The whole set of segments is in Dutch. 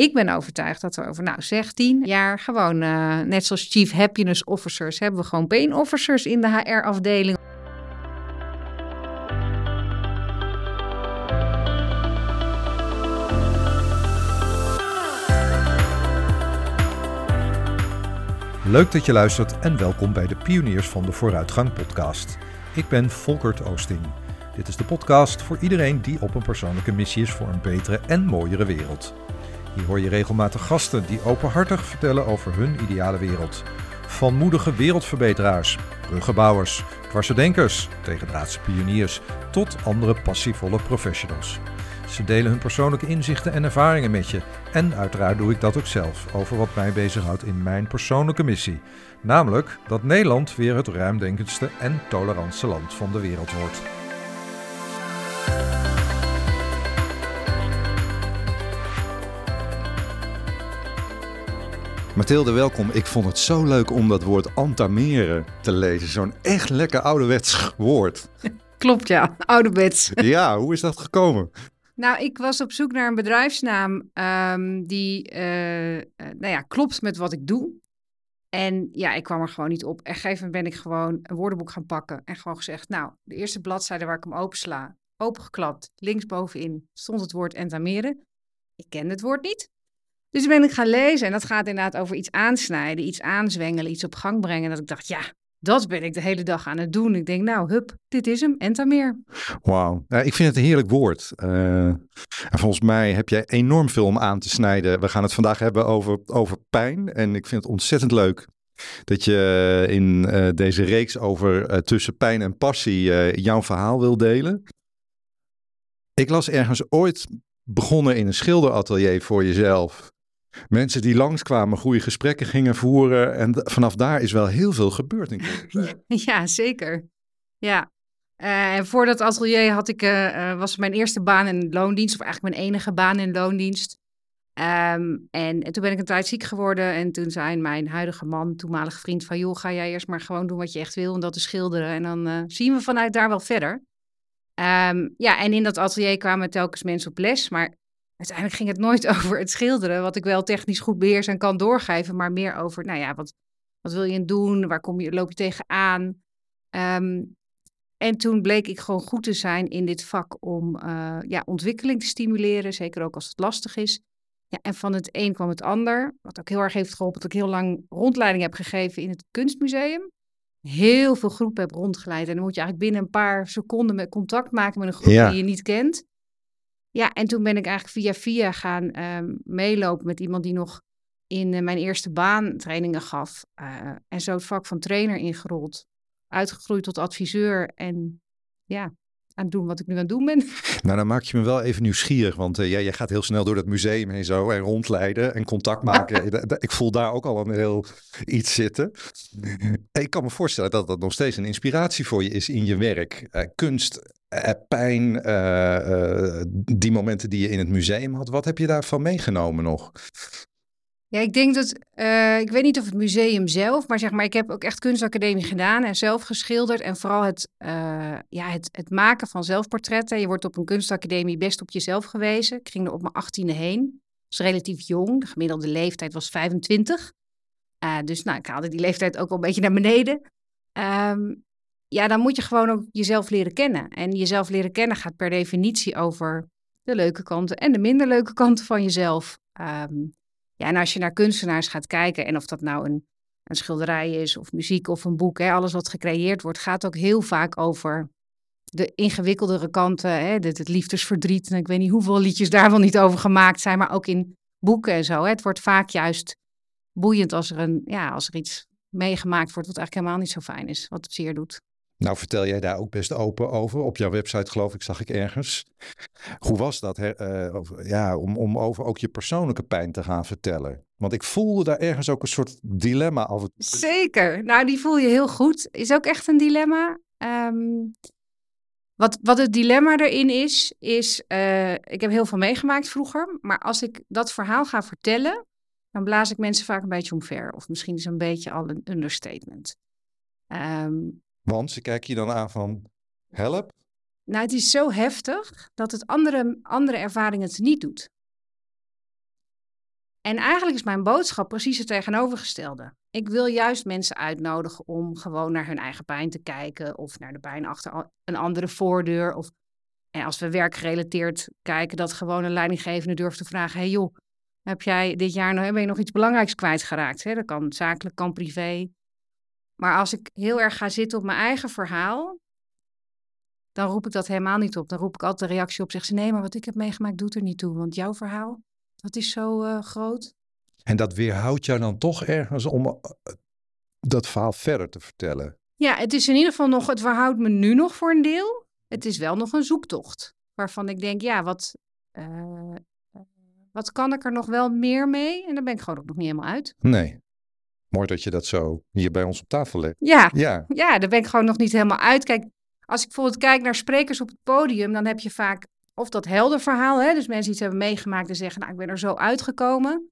Ik ben overtuigd dat we over, nou, zeg tien jaar gewoon, uh, net zoals Chief Happiness Officers, hebben we gewoon pain officers in de HR-afdeling. Leuk dat je luistert en welkom bij de Pioniers van de Vooruitgang podcast. Ik ben Volkert Oosting. Dit is de podcast voor iedereen die op een persoonlijke missie is voor een betere en mooiere wereld. Hier hoor je regelmatig gasten die openhartig vertellen over hun ideale wereld. Van moedige wereldverbeteraars, bruggenbouwers, dwarsdenkers, tegendraadse pioniers tot andere passievolle professionals. Ze delen hun persoonlijke inzichten en ervaringen met je. En uiteraard doe ik dat ook zelf over wat mij bezighoudt in mijn persoonlijke missie. Namelijk dat Nederland weer het ruimdenkendste en tolerantste land van de wereld wordt. Mathilde, welkom. Ik vond het zo leuk om dat woord antameren te lezen. Zo'n echt lekker ouderwets woord. Klopt, ja. Ouderwets. Ja, hoe is dat gekomen? Nou, ik was op zoek naar een bedrijfsnaam um, die uh, nou ja, klopt met wat ik doe. En ja, ik kwam er gewoon niet op. En op een gegeven moment ben ik gewoon een woordenboek gaan pakken en gewoon gezegd, nou, de eerste bladzijde waar ik hem opensla, opengeklapt, linksbovenin stond het woord entameren. Ik ken het woord niet. Dus ben ik gaan lezen en dat gaat inderdaad over iets aansnijden, iets aanzwengelen, iets op gang brengen. Dat ik dacht, ja, dat ben ik de hele dag aan het doen. Ik denk, nou, hup, dit is hem, entameer. Wauw, nou, ik vind het een heerlijk woord. Uh, en volgens mij heb jij enorm veel om aan te snijden. We gaan het vandaag hebben over, over pijn. En ik vind het ontzettend leuk dat je in uh, deze reeks over tussen pijn en passie jouw verhaal wil delen. Ik las ergens ooit begonnen in een schilderatelier voor jezelf. Mensen die langskwamen, goede gesprekken gingen voeren. En vanaf daar is wel heel veel gebeurd in Ja, zeker. Ja. Uh, en voor dat atelier had ik, uh, was mijn eerste baan in loondienst, of eigenlijk mijn enige baan in loondienst. Um, en, en, toen ben ik een tijd ziek geworden. En toen zei mijn huidige man, toenmalige vriend, van joh, ga jij eerst maar gewoon doen wat je echt wil. En dat is schilderen. En dan uh, zien we vanuit daar wel verder. Um, ja, en in dat atelier kwamen telkens mensen op les. Maar uiteindelijk ging het nooit over het schilderen, wat ik wel technisch goed beheers en kan doorgeven, maar meer over, nou ja, wat, wat wil je doen? Waar kom je, loop je tegenaan? Um, en toen bleek ik gewoon goed te zijn in dit vak om uh, ja, ontwikkeling te stimuleren, zeker ook als het lastig is. Ja, en van het een kwam het ander, wat ook heel erg heeft geholpen dat ik heel lang rondleiding heb gegeven in het kunstmuseum. Heel veel groepen heb rondgeleid en dan moet je eigenlijk binnen een paar seconden met contact maken met een groep die je niet kent. Ja, en toen ben ik eigenlijk via via gaan um, meelopen met iemand die nog in uh, mijn eerste baan trainingen gaf. Uh, en zo het vak van trainer ingerold. Uitgegroeid tot adviseur en ja, aan het doen wat ik nu aan het doen ben. Nou, dan maak je me wel even nieuwsgierig, want uh, jij, jij gaat heel snel door dat museum en zo en rondleiden en contact maken. ik voel daar ook al een heel iets zitten. Ik kan me voorstellen dat dat nog steeds een inspiratie voor je is in je werk. Uh, kunst pijn, uh, die momenten die je in het museum had. Wat heb je daarvan meegenomen nog? Ja, ik denk dat, ik weet niet of het museum zelf, maar zeg maar, ik heb ook echt kunstacademie gedaan en zelf geschilderd. En vooral het, ja, het, het maken van zelfportretten. Je wordt op een kunstacademie best op jezelf gewezen. Ik ging er op mijn achttiende heen. Dat relatief jong. De gemiddelde leeftijd was 25. dus nou, ik haalde die leeftijd ook wel een beetje naar beneden. Um, ja, dan moet je gewoon ook jezelf leren kennen. En jezelf leren kennen gaat per definitie over de leuke kanten en de minder leuke kanten van jezelf. Um, ja, en als je naar kunstenaars gaat kijken, en of dat nou een, een schilderij is, of muziek of een boek, hè, alles wat gecreëerd wordt, gaat ook heel vaak over de ingewikkeldere kanten, hè, het, het liefdesverdriet. En ik weet niet hoeveel liedjes daar wel niet over gemaakt zijn, maar ook in boeken en zo. Hè. Het wordt vaak juist boeiend als er, een, ja, als er iets meegemaakt wordt wat eigenlijk helemaal niet zo fijn is, wat het zeer doet. Nou, vertel jij daar ook best open over. Op jouw website, geloof ik, zag ik ergens. Hoe was dat uh, ja, om, om over ook je persoonlijke pijn te gaan vertellen? Want ik voelde daar ergens ook een soort dilemma af. Zeker. Nou, die voel je heel goed. Is ook echt een dilemma. Um, wat, wat het dilemma erin is, is... Uh, ik heb heel veel meegemaakt vroeger. Maar als ik dat verhaal ga vertellen... dan blaas ik mensen vaak een beetje omver. Of misschien is een beetje al een understatement. Um, want ze kijken je dan aan van help. Nou, het is zo heftig dat het andere, andere ervaringen het niet doet. En eigenlijk is mijn boodschap precies het tegenovergestelde. Ik wil juist mensen uitnodigen om gewoon naar hun eigen pijn te kijken. Of naar de pijn achter een andere voordeur. Of en als we werkgerelateerd kijken, dat gewoon een leidinggevende durft te vragen: hey joh, heb jij dit jaar nog, ben je nog iets belangrijks kwijtgeraakt? Hè? Dat kan zakelijk, kan privé. Maar als ik heel erg ga zitten op mijn eigen verhaal, dan roep ik dat helemaal niet op. Dan roep ik altijd de reactie op, zeg ze nee, maar wat ik heb meegemaakt doet er niet toe. Want jouw verhaal, dat is zo uh, groot. En dat weerhoudt jou dan toch ergens om uh, dat verhaal verder te vertellen? Ja, het is in ieder geval nog, het verhoudt me nu nog voor een deel. Het is wel nog een zoektocht. Waarvan ik denk, ja, wat, uh, wat kan ik er nog wel meer mee? En daar ben ik gewoon ook nog niet helemaal uit. Nee. Mooi dat je dat zo hier bij ons op tafel legt. Ja, ja. ja daar ben ik gewoon nog niet helemaal uit. Kijk, als ik bijvoorbeeld kijk naar sprekers op het podium, dan heb je vaak of dat helder verhaal, hè? dus mensen iets hebben meegemaakt en zeggen, nou, ik ben er zo uitgekomen.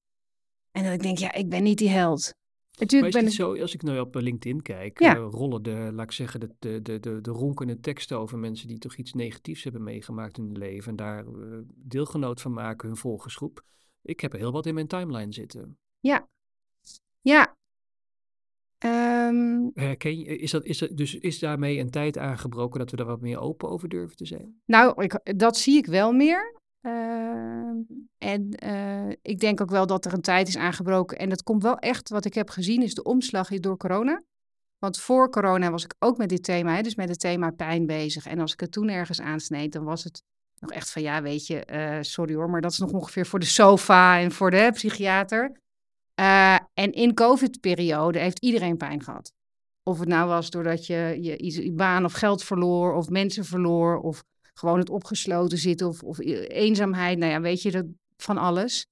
En dan denk ik, ja, ik ben niet die held. Natuurlijk maar is ben ik... zo, als ik nu op eh, LinkedIn kijk, ja. uh, rollen de, laat ik zeggen, de, de, de, de, de ronkende teksten over mensen die toch iets negatiefs hebben meegemaakt in hun leven en daar uh, deelgenoot van maken, hun volgersgroep. Ik heb er heel wat in mijn timeline zitten. Ja, ja. Um... Herken je, is, dat, is, dat, dus is daarmee een tijd aangebroken dat we daar wat meer open over durven te zijn? Nou, ik, dat zie ik wel meer. Ehm, en uh, ik denk ook wel dat er een tijd is aangebroken. En dat komt wel echt, wat ik heb gezien, is de omslag door corona. Want voor corona was ik ook met dit thema, hè, dus met het thema pijn bezig. En als ik het toen ergens aansneed, dan was het nog echt van, ja, weet je, uh, sorry hoor, maar dat is nog ongeveer voor de sofa en voor de hè, psychiater. Uh, en in COVID-periode heeft iedereen pijn gehad. Of het nou was doordat je je, baan of geld verloor, of mensen verloor, of gewoon het opgesloten zitten of, of eenzaamheid. Nou ja, weet je, dat, van alles.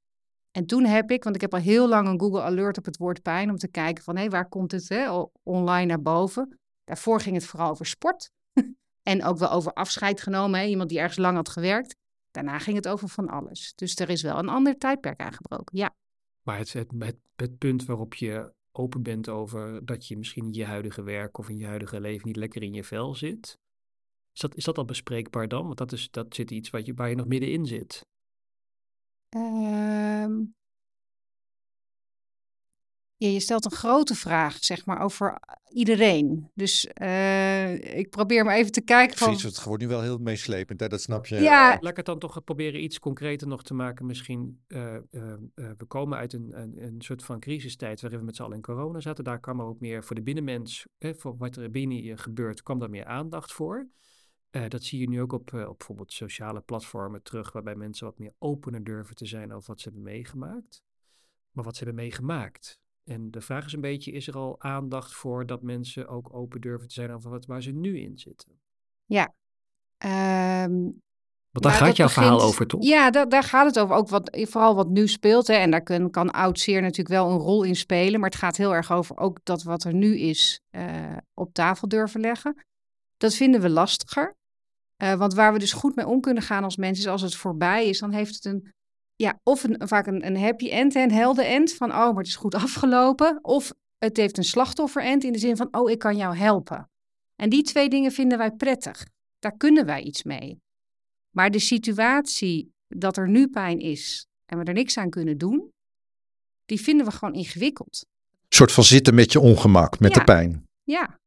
En toen heb ik, want ik heb al heel lang een Google Alert op het woord pijn om te kijken van hé, waar komt het hè, online naar boven. Daarvoor ging het vooral over sport en ook wel over afscheid genomen, hè, iemand die ergens lang had gewerkt. Daarna ging het over van alles. Dus er is wel een ander tijdperk aangebroken, ja. Maar het, het, punt waarop je open bent over dat je misschien in je huidige werk of in je huidige leven niet lekker in je vel zit, is dat, is dat al bespreekbaar dan? Want dat, is, dat zit iets wat je, waar je nog middenin zit. Um, ja, je stelt een grote vraag, zeg maar, over iedereen. Dus uh, ik probeer maar even te kijken van... het wordt nu wel heel meeslepend, hè? dat snap je. Ja. Laat ik het dan toch proberen iets concreter nog te maken. Misschien, uh, uh, we komen uit een, een, een, soort van crisistijd waarin we met z'n allen in corona zaten. Daar kwam er ook meer voor de binnenmens, voor wat er binnen je gebeurt, kwam daar meer aandacht voor. Uh, dat zie je nu ook op, uh, op bijvoorbeeld sociale platformen terug, waarbij mensen wat meer opener durven te zijn over wat ze hebben meegemaakt. Maar wat ze hebben meegemaakt. En de vraag is een beetje, is er al aandacht voor dat mensen ook open durven te zijn over wat, waar ze nu in zitten? Ja. Um, Want daar gaat jouw verhaal over, toch? Ja, da daar gaat het over. Ook wat, vooral wat nu speelt. Hè. En daar kan, kan oud zeer natuurlijk wel een rol in spelen. Maar het gaat heel erg over ook dat wat er nu is uh, op tafel durven leggen. Dat vinden we lastiger. Uh, want waar we dus goed mee om kunnen gaan als mensen is als het voorbij is, dan heeft het een, ja, of een, vaak een, een happy end, een helder end van, oh, maar het is goed afgelopen. Of het heeft een slachtoffer end in de zin van, oh, ik kan jou helpen. En die twee dingen vinden wij prettig. Daar kunnen wij iets mee. Maar de situatie dat er nu pijn is en we er niks aan kunnen doen, die vinden we gewoon ingewikkeld. Een soort van zitten met je ongemak, met ja. de pijn. Ja,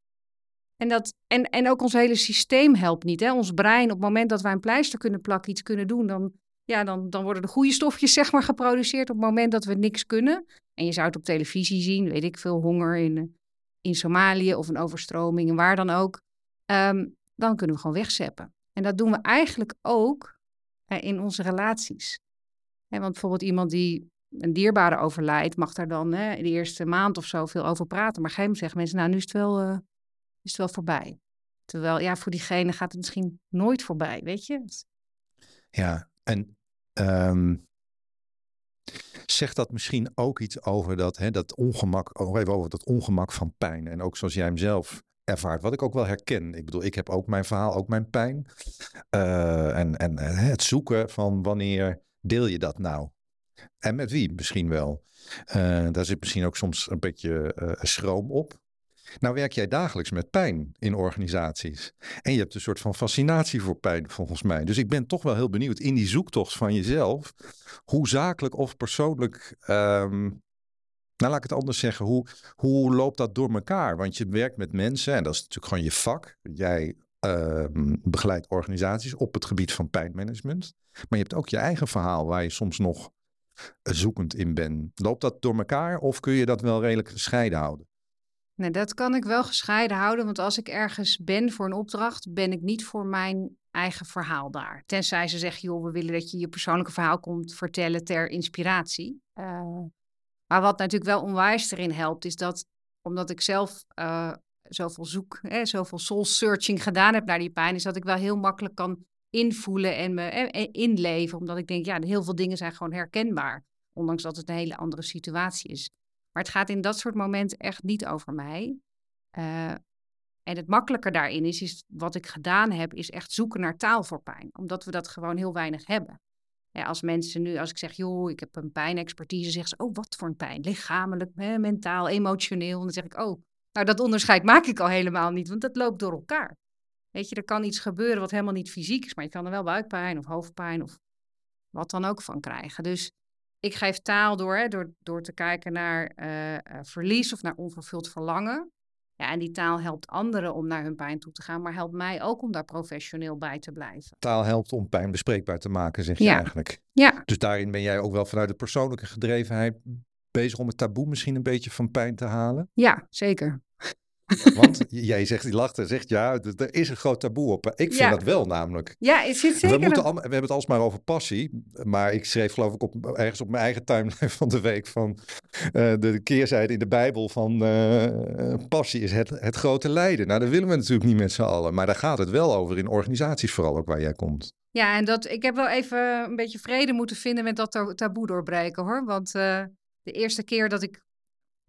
en, dat, en, en ook ons hele systeem helpt niet. Hè? Ons brein, op het moment dat wij een pleister kunnen plakken, iets kunnen doen, dan, ja, dan, dan worden de goede stofjes zeg maar, geproduceerd op het moment dat we niks kunnen. En je zou het op televisie zien, weet ik veel, honger in, in Somalië of een overstroming en waar dan ook. Um, dan kunnen we gewoon wegzeppen. En dat doen we eigenlijk ook uh, in onze relaties. Want bijvoorbeeld iemand die een dierbare overlijdt, mag daar dan hè, de eerste maand of zo veel over praten. Maar geen zeggen mensen, nou nu is het wel... Uh, is het wel voorbij. Terwijl, ja, voor diegene gaat het misschien nooit voorbij, weet je? Ja, en um, zegt dat misschien ook iets over dat, hè, dat ongemak, nog even over dat ongemak van pijn. En ook zoals jij hem zelf ervaart, wat ik ook wel herken. Ik bedoel, ik heb ook mijn verhaal, ook mijn pijn. Uh, en en het zoeken van wanneer deel je dat nou? En met wie misschien wel. Uh, daar zit misschien ook soms een beetje schroom op. Nou werk jij dagelijks met pijn in organisaties. En je hebt een soort van fascinatie voor pijn volgens mij. Dus ik ben toch wel heel benieuwd in die zoektocht van jezelf. Hoe zakelijk of persoonlijk... Um, nou, laat ik het anders zeggen. Hoe, hoe loopt dat door elkaar? Want je werkt met mensen en dat is natuurlijk gewoon je vak. Jij uh, begeleidt organisaties op het gebied van pijnmanagement. Maar je hebt ook je eigen verhaal waar je soms nog zoekend in bent. Loopt dat door elkaar of kun je dat wel redelijk gescheiden houden? Nee, dat kan ik wel gescheiden houden, want als ik ergens ben voor een opdracht, ben ik niet voor mijn eigen verhaal daar. Tenzij ze zeggen, joh, we willen dat je je persoonlijke verhaal komt vertellen ter inspiratie. Uh, maar wat natuurlijk wel onwijs erin helpt, is dat omdat ik zelf uh, zoveel zoek, hè, zoveel soul searching gedaan heb naar die pijn, is dat ik wel heel makkelijk kan invoelen en me eh, inleven. Omdat ik denk, ja, heel veel dingen zijn gewoon herkenbaar. Ondanks dat het een hele andere situatie is. Maar het gaat in dat soort momenten echt niet over mij. Uh, en het makkelijker daarin is, is wat ik gedaan heb, is echt zoeken naar taal voor pijn. Omdat we dat gewoon heel weinig hebben. Als mensen nu, als ik zeg, joh, ik heb een pijnexpertise, zeggen ze, oh, wat voor een pijn? Lichamelijk, mentaal, emotioneel. En dan zeg ik, oh, nou, dat onderscheid maak ik al helemaal niet, want dat loopt door elkaar. Weet je, er kan iets gebeuren wat helemaal niet fysiek is, maar je kan er wel buikpijn of hoofdpijn of wat dan ook van krijgen. Dus ik geef taal door, hè, door, door te kijken naar uh, verlies of naar onvervuld verlangen. Ja, en die taal helpt anderen om naar hun pijn toe te gaan, maar helpt mij ook om daar professioneel bij te blijven. Taal helpt om pijn bespreekbaar te maken, zeg je ja. eigenlijk. Ja. Dus daarin ben jij ook wel vanuit de persoonlijke gedrevenheid bezig om het taboe misschien een beetje van pijn te halen? Ja, zeker. Want jij zegt, die lacht en zegt ja, er is een groot taboe op. Ik vind dat wel namelijk. Ja, het zit zeker. We, moeten we hebben het alsmaar over passie. Maar ik schreef geloof ik op, ergens op mijn eigen timeline van de week van uh, de keerzijde in de Bijbel van uh, passie is het, het grote lijden. Nou, dat willen we natuurlijk niet met z'n allen. Maar daar gaat het wel over in organisaties vooral ook waar jij komt. Ja, en dat, ik heb wel even een beetje vrede moeten vinden met dat taboe doorbreken hoor. Want uh, de eerste keer dat ik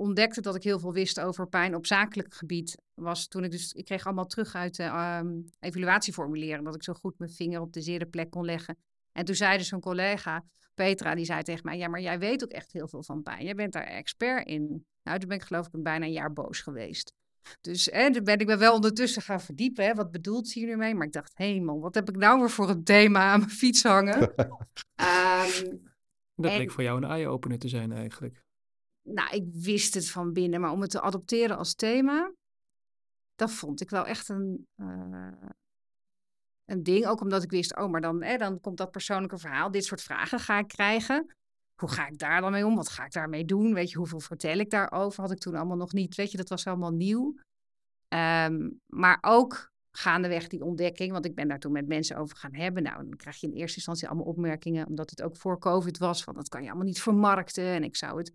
ontdekte dat ik heel veel wist over pijn op zakelijk gebied, was toen ik dus, ik kreeg allemaal terug uit de um, evaluatieformulieren, dat ik zo goed mijn vinger op de zere plek kon leggen. En toen zei dus een collega, Petra, die zei tegen mij, ja, maar jij weet ook echt heel veel van pijn. Jij bent daar expert in. Nou, toen ben ik geloof ik bijna een jaar boos geweest. Dus hè, toen ben ik me wel ondertussen gaan verdiepen. Hè, wat bedoelt ze hier nu mee? Maar ik dacht, hemel, wat heb ik nou weer voor een thema aan mijn fiets hangen? um, dat bleek voor jou een eye-opener te zijn eigenlijk nou, ik wist het van binnen, maar om het te adopteren als thema, dat vond ik wel echt een, uh, een ding. Ook omdat ik wist, oh, maar dan, dan komt dat persoonlijke verhaal. Dit soort vragen ga ik krijgen. Hoe ga ik daar dan mee om? Wat ga ik daarmee doen? Weet je, hoeveel vertel ik daarover? Had ik toen allemaal nog niet. Weet je, dat was allemaal nieuw. Um, maar ook gaandeweg die ontdekking, want ik ben daar toen met mensen over gaan hebben. Nou, dan krijg je in eerste instantie allemaal opmerkingen, omdat het ook voor COVID was, van dat kan je allemaal niet vermarkten. En ik zou het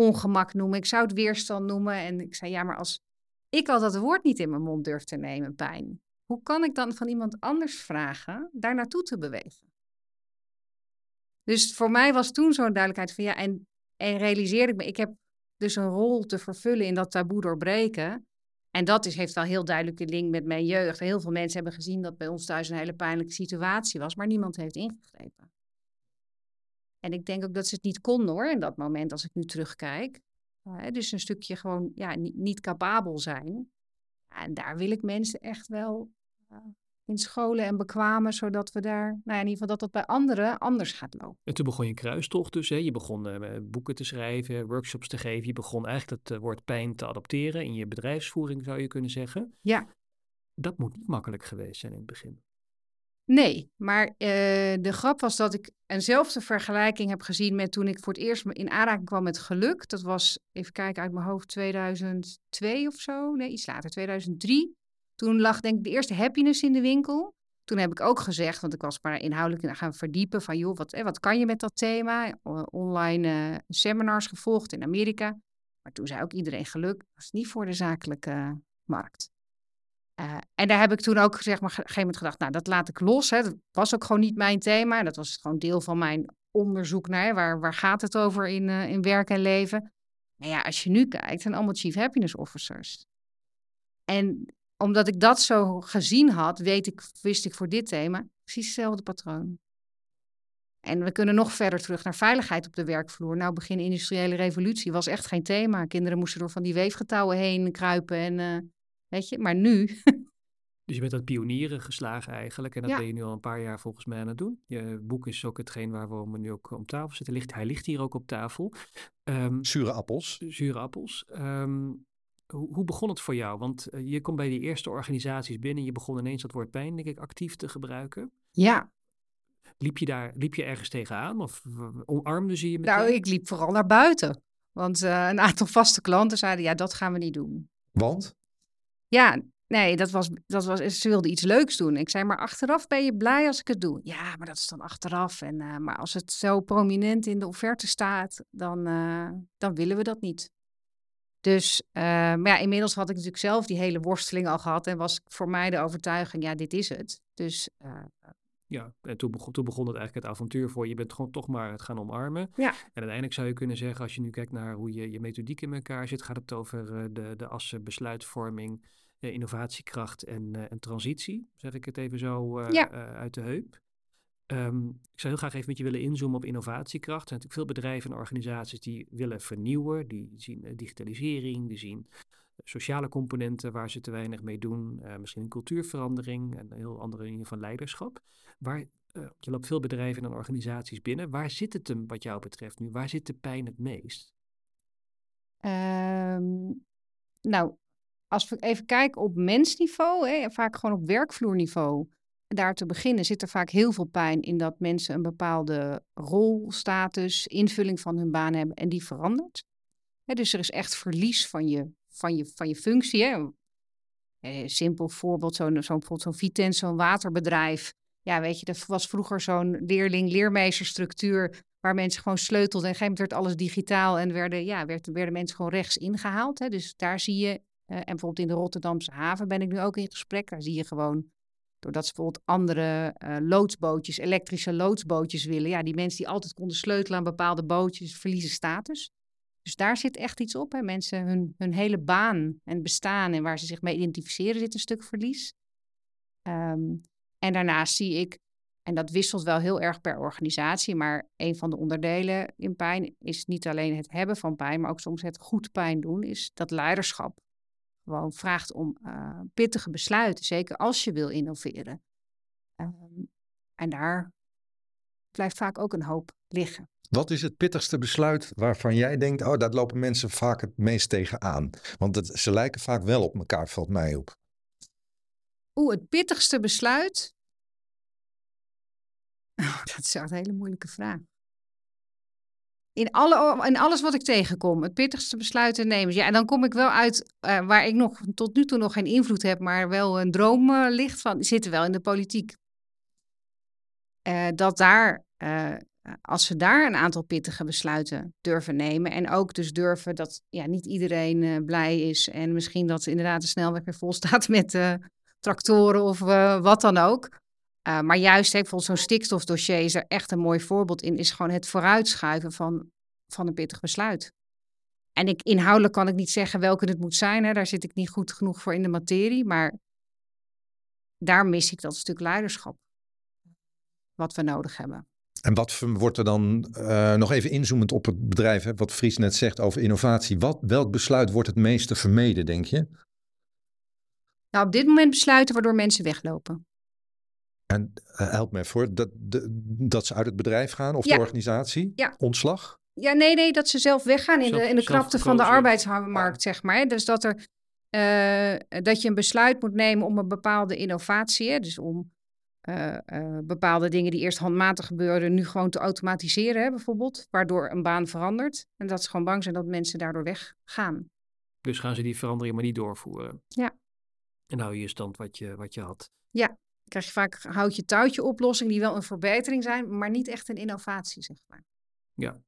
ongemak noemen. Ik zou het weerstand noemen. En ik zei, ja, maar als ik al dat woord niet in mijn mond durf te nemen, pijn, hoe kan ik dan van iemand anders vragen daar naartoe te bewegen? Dus voor mij was toen zo'n duidelijkheid van ja, en, en realiseerde ik me, ik heb dus een rol te vervullen in dat taboe doorbreken. En dat is, heeft wel heel duidelijke link met mijn jeugd. Heel veel mensen hebben gezien dat bij ons thuis een hele pijnlijke situatie was, maar niemand heeft ingegrepen. En ik denk ook dat ze het niet konden hoor, in dat moment als ik nu terugkijk. Uh, dus een stukje gewoon ja, niet, niet capabel zijn. En daar wil ik mensen echt wel uh, in scholen en bekwamen, zodat we daar, nou ja, in ieder geval dat dat bij anderen anders gaat lopen. En toen begon je kruistocht dus, hè? je begon uh, boeken te schrijven, workshops te geven, je begon eigenlijk het woord pijn te adopteren in je bedrijfsvoering zou je kunnen zeggen. Ja. Dat moet niet makkelijk geweest zijn in het begin. Nee, maar uh, de grap was dat ik eenzelfde vergelijking heb gezien met toen ik voor het eerst in aanraking kwam met geluk. Dat was, even kijken uit mijn hoofd, 2002 of zo. Nee, iets later, 2003. Toen lag denk ik de eerste happiness in de winkel. Toen heb ik ook gezegd, want ik was maar inhoudelijk gaan verdiepen van joh, wat, eh, wat kan je met dat thema? Online uh, seminars gevolgd in Amerika. Maar toen zei ook iedereen geluk, is niet voor de zakelijke markt. Uh, en daar heb ik toen ook zeg maar, op een gegeven moment gedacht, nou, dat laat ik los. Hè. Dat was ook gewoon niet mijn thema. Dat was gewoon deel van mijn onderzoek naar waar, waar gaat het over in, uh, in werk en leven. Maar ja, als je nu kijkt, zijn allemaal Chief Happiness Officers. En omdat ik dat zo gezien had, weet ik, wist ik voor dit thema precies hetzelfde patroon. En we kunnen nog verder terug naar veiligheid op de werkvloer. Nou, begin industriële revolutie was echt geen thema. Kinderen moesten door van die weefgetouwen heen kruipen en uh, weet je. Maar nu. dus je bent dat pionieren geslagen eigenlijk. En dat ben je nu al een paar jaar volgens mij aan het doen. Je boek is ook hetgeen waar we nu ook om tafel zitten. Ligt, hij ligt hier ook op tafel. Um, zure appels. Zure appels. Um, hoe, hoe, begon het voor jou? Want uh, je komt bij die eerste organisaties binnen. Je begon ineens dat woord pijn, denk ik, actief te gebruiken. Ja, Liep je daar liep je ergens tegenaan of omarmde ze je meteen? Nou, ik liep vooral naar buiten. Want uh, een aantal vaste klanten zeiden, ja, dat gaan we niet doen. Want? Ja, nee, dat was, dat was, ze wilden iets leuks doen. Ik zei, maar achteraf ben je blij als ik het doe? Ja, maar dat is dan achteraf. En, uh, maar als het zo prominent in de offerte staat, dan, uh, dan willen we dat niet. Dus, maar ja, inmiddels had ik natuurlijk zelf die hele worsteling al gehad. En was voor mij de overtuiging, ja, dit is het. Dus ja, en toen begon, toen begon het eigenlijk het avontuur voor je bent gewoon toch maar het gaan omarmen. Ja. En uiteindelijk zou je kunnen zeggen, als je nu kijkt naar hoe je, je methodiek in elkaar zit, gaat het over de, de assen besluitvorming, innovatiekracht en, uh, en transitie. Zeg ik het even zo ja. uit de heup. Um, ik zou heel graag even met je willen inzoomen op innovatiekracht. Er zijn natuurlijk veel bedrijven en organisaties die willen vernieuwen, die zien digitalisering, die zien sociale componenten waar ze te weinig mee doen. Uh, misschien een cultuurverandering en een heel andere manier van leiderschap. Waar, uh, je loopt veel bedrijven en organisaties binnen. Waar zit het hem wat jou betreft nu? Waar zit de pijn het meest? Um, nou, als we even kijken op mensniveau, hè, vaak gewoon op werkvloerniveau. Daar te beginnen zit er vaak heel veel pijn in dat mensen een bepaalde rol, status, invulling van hun baan hebben en die verandert. Hè, dus er is echt verlies van je van je, van je functie. Hè? Eh, simpel voorbeeld, zo'n zo zo'n Vitens, zo'n waterbedrijf. Ja, weet je, dat was vroeger zo'n leerling-leermeesterstructuur waar mensen gewoon sleutelden. En op een gegeven moment werd alles digitaal en werden, ja, werden, mensen gewoon rechts ingehaald. Hè? Dus daar zie je, en bijvoorbeeld in de Rotterdamse haven ben ik nu ook in gesprek. Daar zie je gewoon, doordat ze bijvoorbeeld andere uh, loodsbootjes, elektrische loodsbootjes willen. Ja, die mensen die altijd konden sleutelen aan bepaalde bootjes, verliezen status. Dus daar zit echt iets op. Hè. Mensen, hun, hun hele baan en bestaan en waar ze zich mee identificeren, zit een stuk verlies. Um, en daarnaast zie ik, en dat wisselt wel heel erg per organisatie, maar een van de onderdelen in pijn is niet alleen het hebben van pijn, maar ook soms het goed pijn doen, is dat leiderschap gewoon vraagt om uh, pittige besluiten, zeker als je wil innoveren. Um, en daar blijft vaak ook een hoop liggen. Wat is het pittigste besluit waarvan jij denkt, oh, daar lopen mensen vaak het meest tegen aan? Want het, ze lijken vaak wel op elkaar, valt mij op. Oeh, het pittigste besluit? Oh, dat is echt een hele moeilijke vraag. In, alle, in alles wat ik tegenkom, het pittigste besluit te nemen. Ja, en dan kom ik wel uit uh, waar ik nog tot nu toe nog geen invloed heb, maar wel een droom uh, ligt van, zitten wel in de politiek. Uh, dat daar eh, als we daar een aantal pittige besluiten durven nemen en ook dus durven dat ja, niet iedereen blij is en misschien dat inderdaad de snelweg weer vol staat met tractoren of wat dan ook. Maar juist, bijvoorbeeld zo'n stikstofdossier is er echt een mooi voorbeeld in, is gewoon het vooruitschuiven van, van een pittig besluit. En ik, inhoudelijk kan ik niet zeggen welke het moet zijn, hè, daar zit ik niet goed genoeg voor in de materie, maar daar mis ik dat stuk leiderschap wat we nodig hebben. En wat wordt er dan, uh, nog even inzoomend op het bedrijf, hè, wat Fries net zegt over innovatie. Wat, welk besluit wordt het meeste vermeden, denk je? Nou, op dit moment besluiten waardoor mensen weglopen. En uh, help me voor, dat, de, dat ze uit het bedrijf gaan of de organisatie? Ja. Ontslag? Ja, nee, nee, dat ze zelf weggaan in de, in de krapte van de arbeidsmarkt, zeg maar. Dus dat, er, uh, dat je een besluit moet nemen om een bepaalde innovatie, hè, dus om uh, uh, bepaalde dingen die eerst handmatig gebeurden, nu gewoon te automatiseren, hè, bijvoorbeeld, waardoor een baan verandert. En dat ze gewoon bang zijn dat mensen daardoor weggaan. Dus gaan ze die verandering maar niet doorvoeren? Ja. En hou je je stand wat je, wat je had? Ja, krijg je vaak houtje touwtje oplossingen die wel een verbetering zijn, maar niet echt een innovatie, zeg maar. Ja.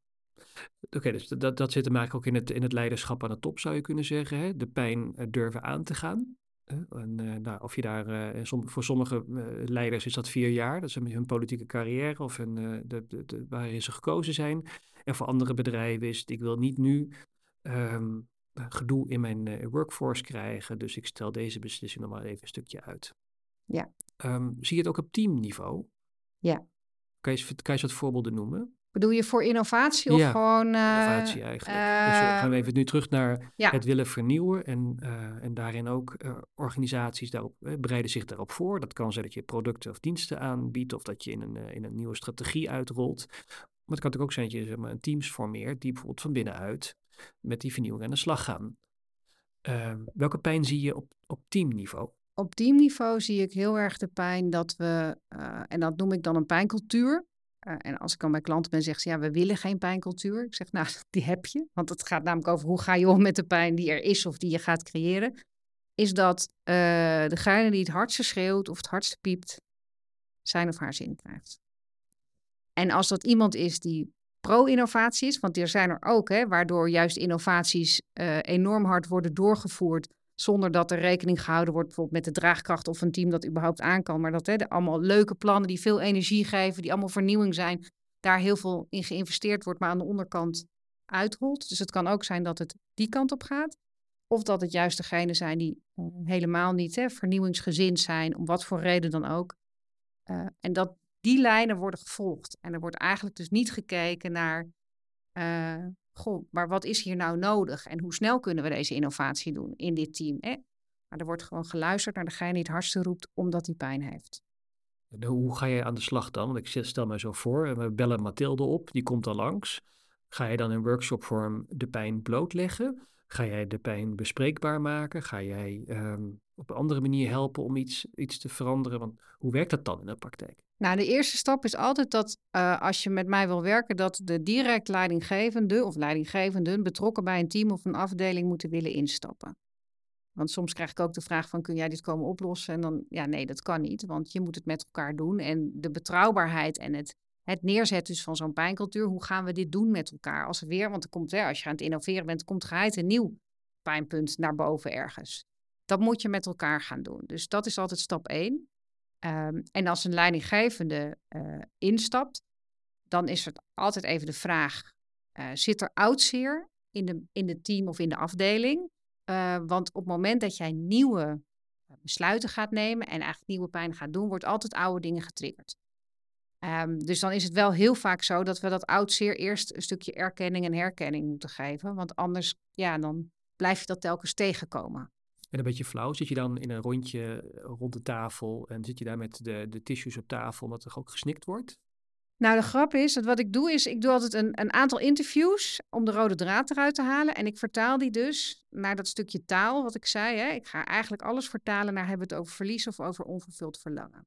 Oké, dus dat, dat zit hem eigenlijk ook in het, in het leiderschap aan de top, zou je kunnen zeggen. Hè? De pijn eh, durven aan te gaan. En, uh, nou, of je daar, uh, som, voor sommige uh, leiders is dat vier jaar, dat is hun politieke carrière of hun, de, de, de, waarin ze gekozen zijn. En voor andere bedrijven is het, ik wil niet nu um, gedoe in mijn workforce krijgen, dus ik stel deze beslissing nog maar even een stukje uit. Ja. Um, zie je het ook op teamniveau? Ja. Kan je, kan je eens wat voorbeelden noemen? Bedoel je voor innovatie of Ja, gewoon... eh, Innovatie eigenlijk. dus we eh, gaan we even nu terug naar ja. het willen vernieuwen en, eh, en daarin ook eh, organisaties daarop, eh, bereiden zich daarop voor. Dat kan zijn dat je producten of diensten aanbiedt of dat je in een, eh, in een nieuwe strategie uitrolt. Maar het kan natuurlijk ook zijn dat je zeg maar, een teams formeert die bijvoorbeeld van binnenuit met die vernieuwing aan de slag gaan. Eh, welke pijn zie je op, op teamniveau? Op teamniveau zie ik heel erg de pijn dat we, eh, en dat noem ik dan een pijncultuur. Eh, en als ik dan bij klanten ben, zeggen ze ja, we willen geen pijncultuur. Ik zeg nou, die heb je. Want het gaat namelijk over hoe ga je om met de pijn die er is of die je gaat creëren. Is dat eh, degene die het hardste schreeuwt of het hardste piept, zijn of haar zin krijgt. En als dat iemand is die pro-innovatie is, want er zijn er ook, hè, waardoor juist innovaties enorm hard worden doorgevoerd zonder dat er rekening gehouden wordt bijvoorbeeld met de draagkracht of een team dat überhaupt aan. Maar dat hè, allemaal leuke plannen die veel energie geven, die allemaal vernieuwing zijn, daar heel veel in geïnvesteerd wordt, maar aan de onderkant uitrolt. Dus het kan ook zijn dat het die kant op gaat. Of dat het juist degenen zijn die eh, helemaal niet hè, vernieuwingsgezind zijn, om wat voor reden dan ook. Eh, en dat die lijnen worden gevolgd. En er wordt eigenlijk dus niet gekeken naar, eh, goh, maar wat is hier nou nodig? En hoe snel kunnen we deze innovatie doen in dit team? Hè? Maar er wordt gewoon geluisterd naar degene die het hardste roept, omdat hij pijn heeft. Hoe ga je aan de slag dan? Want ik stel me zo voor, eh, we bellen Mathilde op, die komt dan langs. Ga je dan in workshopvorm de pijn blootleggen? Ga jij de pijn bespreekbaar maken? Ga jij ehm, op een andere manier helpen om iets, iets te veranderen? Want hoe werkt dat dan in de praktijk? Nou, de eerste stap is altijd dat eh, als je met mij wil werken, dat de direct leidinggevende of leidinggevenden betrokken bij een team of een afdeling moeten willen instappen. Want soms krijg ik ook de vraag van, kun jij dit komen oplossen? En dan, ja, nee, dat kan niet, want je moet het met elkaar doen. En de betrouwbaarheid en het, het neerzetten dus van zo'n pijncultuur, hoe gaan we dit doen met elkaar? Als er weer, want er komt, hè, als je aan het innoveren bent, komt geheid een nieuw pijnpunt naar boven ergens. Dat moet je met elkaar gaan doen. Dus dat is altijd stap één. Ehm, en als een leidinggevende eh, instapt, dan is het altijd even de vraag: eh, zit er oudseer in de, in het team of in de afdeling? Eh, want op het moment dat jij nieuwe besluiten gaat nemen en eigenlijk nieuwe pijn gaat doen, wordt altijd oude dingen getriggerd. Ehm, dus dan is het wel heel vaak zo dat we dat oudseer eerst een stukje erkenning en herkenning moeten geven. Want anders, ja, dan blijf je dat telkens tegenkomen. En een beetje flauw, zit je dan in een rondje rond de tafel en zit je daar met de, de tissues op tafel omdat er ook gesnikt wordt? Nou, de grap is dat wat ik doe, is ik doe altijd een, een aantal interviews om de rode draad eruit te halen. En ik vertaal die dus naar dat stukje taal, wat ik zei. Hè. Ik ga eigenlijk alles vertalen naar hebben we het over verlies of over onvervuld verlangen.